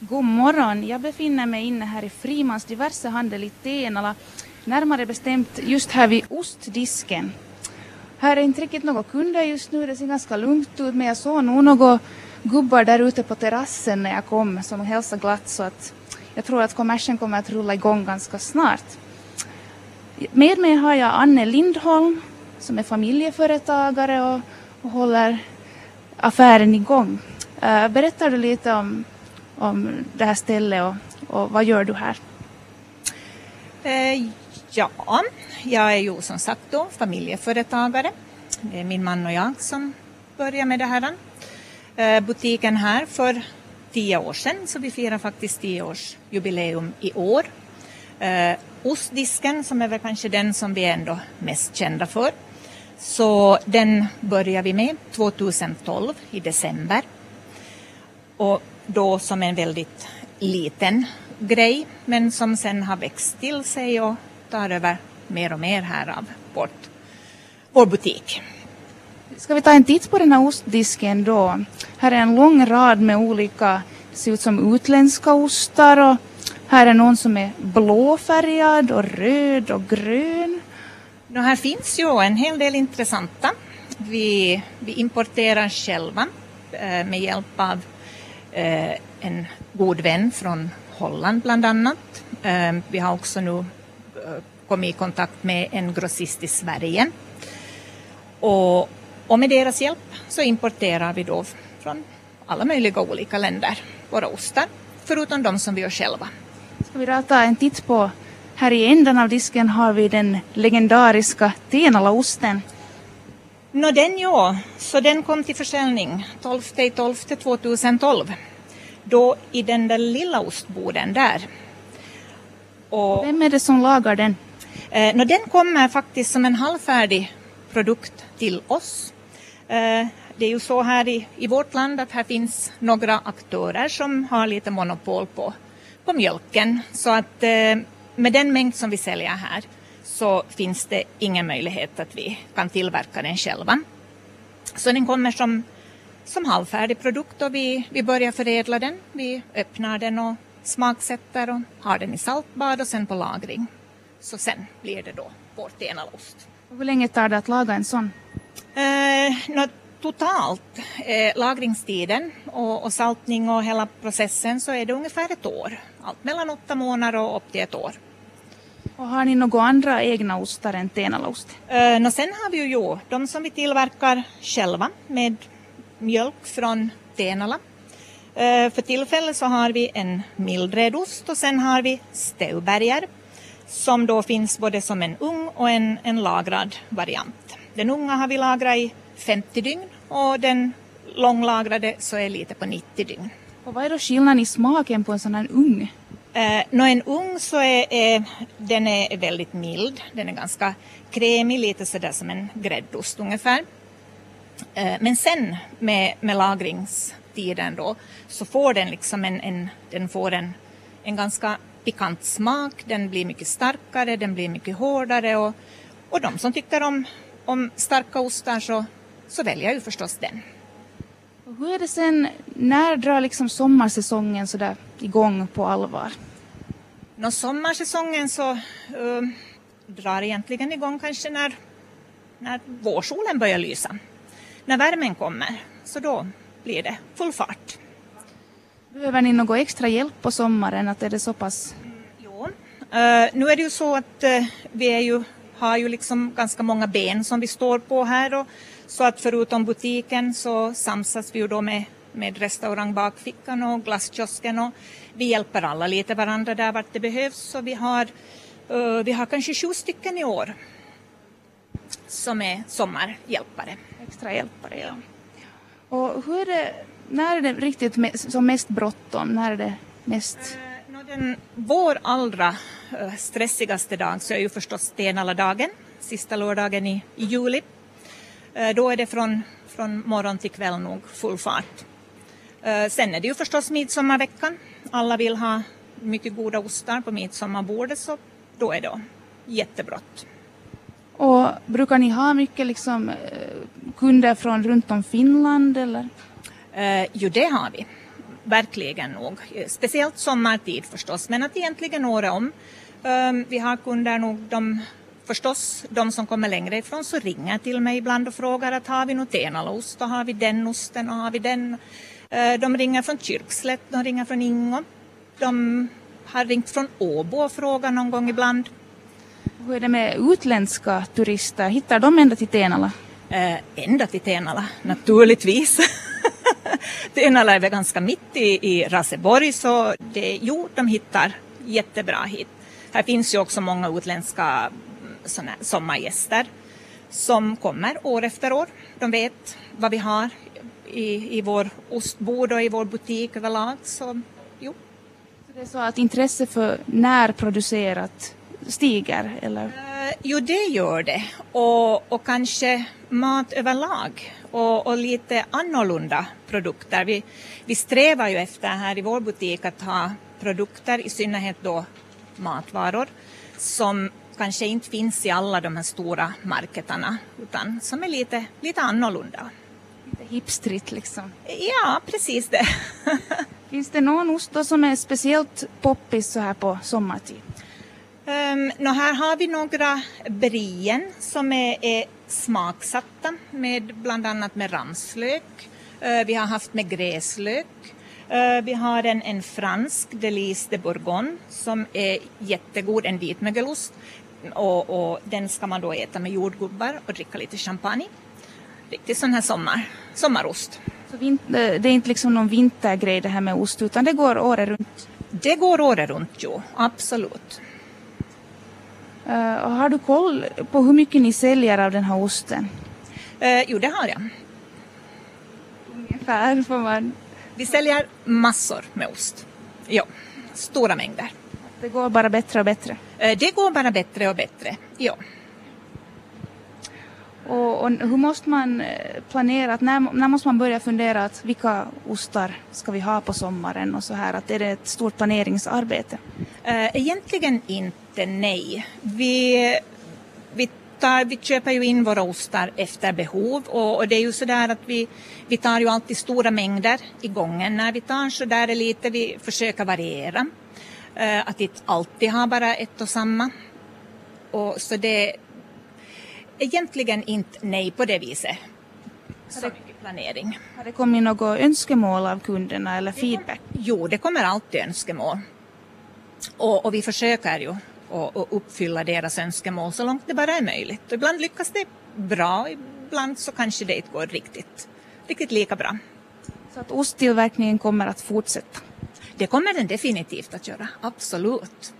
God morgon. Jag befinner mig inne här i Frimans diversehandel i Tenala. Närmare bestämt just här vid ostdisken. Här är inte riktigt några kunder just nu. Det ser ganska lugnt ut men jag såg nog några gubbar där ute på terrassen när jag kom som hälsade glatt så att jag tror att kommersen kommer att rulla igång ganska snart. Med mig har jag Anne Lindholm som är familjeföretagare och, och håller affären igång. Uh, berättar du lite om, om det här stället och, och vad gör du här? Eh, ja, jag är ju som sagt då familjeföretagare. Det är min man och jag som börjar med det här. Eh, butiken här för tio år sedan, så vi firar faktiskt tioårsjubileum i år. Eh, ostdisken som är väl kanske den som vi är ändå mest kända för. Så den började vi med 2012 i december. Och då som en väldigt liten grej men som sen har växt till sig och tar över mer och mer här av vårt, vår butik. Ska vi ta en titt på den här ostdisken då? Här är en lång rad med olika, det ser ut som utländska ostar och här är någon som är blåfärgad och röd och grön. No, här finns ju en hel del intressanta. Vi, vi importerar själva eh, med hjälp av en god vän från Holland bland annat. Eh, vi har också nu eh, kommit i kontakt med en grossist i Sverige. Och, och med deras hjälp så importerar vi då från alla möjliga olika länder våra ostar, förutom de som vi gör själva. Ska vi då ta en titt på här i änden av disken har vi den legendariska Tenalaosten. Nå den ja, så den kom till försäljning 12 12 2012. Då i den där lilla ostboden där. Och, Vem är det som lagar den? Eh, no, den kommer faktiskt som en halvfärdig produkt till oss. Eh, det är ju så här i, i vårt land att här finns några aktörer som har lite monopol på, på mjölken. Så att eh, med den mängd som vi säljer här så finns det ingen möjlighet att vi kan tillverka den själva. Så den kommer som, som halvfärdig produkt och vi, vi börjar förädla den. Vi öppnar den och smaksätter och har den i saltbad och sen på lagring. Så sen blir det då vår tenalost. Hur länge tar det att laga en sån? Eh, no, totalt, eh, lagringstiden och, och, saltning och hela processen så är det ungefär ett år. Allt mellan åtta månader och upp till ett år. Och har ni några andra egna ostar än Tenalaost? Uh, no, sen har vi ju, jo, de som vi tillverkar själva med mjölk från Tenala. Uh, för tillfället så har vi en mildredost och sen har vi Stauberger som då finns både som en ung och en, en lagrad variant. Den unga har vi lagrat i 50 dygn och den långlagrade så är lite på 90 dygn. Och vad är då skillnaden i smaken på en sån här ung? Eh, Nå en ung så är, är den är väldigt mild, den är ganska krämig, lite sådär som en gräddost ungefär. Eh, men sen med, med lagringstiden då så får den liksom en, en, den får en, en ganska pikant smak, den blir mycket starkare, den blir mycket hårdare och, och de som tycker om, om starka ostar så, så väljer ju förstås den. Och hur är det sen, när drar liksom sommarsäsongen sådär igång på allvar? Nå, sommarsäsongen så uh, drar egentligen igång kanske när, när vårsolen börjar lysa. När värmen kommer, så då blir det full fart. Behöver ni något extra hjälp på sommaren? Att är det så pass? Mm, jo, uh, nu är det ju så att uh, vi är ju, har ju liksom ganska många ben som vi står på här och så att förutom butiken så samsas vi ju då med, med restaurang Bakfickan och glasskiosken och vi hjälper alla lite varandra där vart det behövs. Så vi har, uh, vi har kanske sju stycken i år som är sommarhjälpare. Extra hjälpare, ja. Och hur är det, när är det riktigt som mest bråttom? När är det mest? Uh, den, vår allra uh, stressigaste dag så är ju förstås Stenala-dagen, sista lördagen i, i juli. Då är det från, från morgon till kväll nog full fart. Sen är det ju förstås midsommarveckan alla vill ha mycket goda ostar på midsommarbordet så då är det jättebrått. Och brukar ni ha mycket liksom, eh, kunder från runt om Finland eller? Eh, jo, det har vi. verkligen nog. Eh, speciellt sommartid förstås, men att egentligen året om. Eh, vi har kunder nog, de, förstås de som kommer längre ifrån så ringer till mig ibland och frågar att har vi något Tenalaost och har vi den osten och har vi den. Eh, de ringer från Kyrkslätt, de ringer från Ingo. De har ringt från Åbo och frågat någon gång ibland. Hur är det med utländska turister? Hittar de ända till Tenala? Eh, ända till Tenala, naturligtvis. Tenala är väl ganska mitt i, i Raseborg så det, jo, de hittar jättebra hit. Här finns ju också många utländska mm, såna, sommargäster som kommer år efter år. De vet vad vi har i, i vår ostbod och i vår butik överlag. Så, jo. Så det är så att intresse för närproducerat stiger? Eller? Uh, jo, det gör det. Och, och kanske mat överlag och, och, lite annorlunda produkter. Vi, vi strävar ju efter här i vår butik att ha produkter, i synnerhet då matvaror, som kanske inte finns i alla de här stora marketerna utan som är lite, lite annorlunda. Lite hipstrigt liksom? Ja, precis det. finns det någon ost då som är speciellt poppis så här på sommartid? Um, no, här har vi några brien som är, är smaksatta med bland annat med ramslök. Uh, vi har haft med gräslök. Uh, vi har en, en fransk Delice de Bourgogne som är jättegod, en vitmögelost. Och, och, den ska man då äta med jordgubbar och dricka lite champagne. Riktigt sån här sommar, sommarost. Så det är inte liksom någon vintergrej det här med ost utan det går året runt? Det går året runt, jo, absolut. Uh, har du koll på hur mycket ni säljer av den här osten? Uh, jo, det har jag. Ungefär får man... Vi säljer massor med ost. Ja, stora mängder. Det går bara bättre och bättre? Uh, det går bara bättre och bättre, ja. Och, och, hur måste man eh, planera, att när, när måste man börja fundera att vilka ostar ska vi ha på sommaren och så här, att är det ett stort planeringsarbete? Eh, egentligen inte, nej. Vi, vi, tar, vi köper ju in våra ostar efter behov och, och det är ju så där att vi, vi tar ju alltid stora mängder i gången när vi tar så där är lite, vi försöker variera. Eh, att inte alltid ha bara ett och samma. Och så det egentligen inte nej på det viset. Så mycket planering. Har det kommit något önskemål av kunderna eller feedback? Jo, det kommer alltid önskemål. Och, och vi försöker ju att uppfylla deras önskemål så långt det bara är möjligt. ibland lyckas det bra, ibland så kanske det inte går riktigt, riktigt lika bra. Så att osttillverkningen kommer att fortsätta? Det kommer den definitivt att göra, absolut.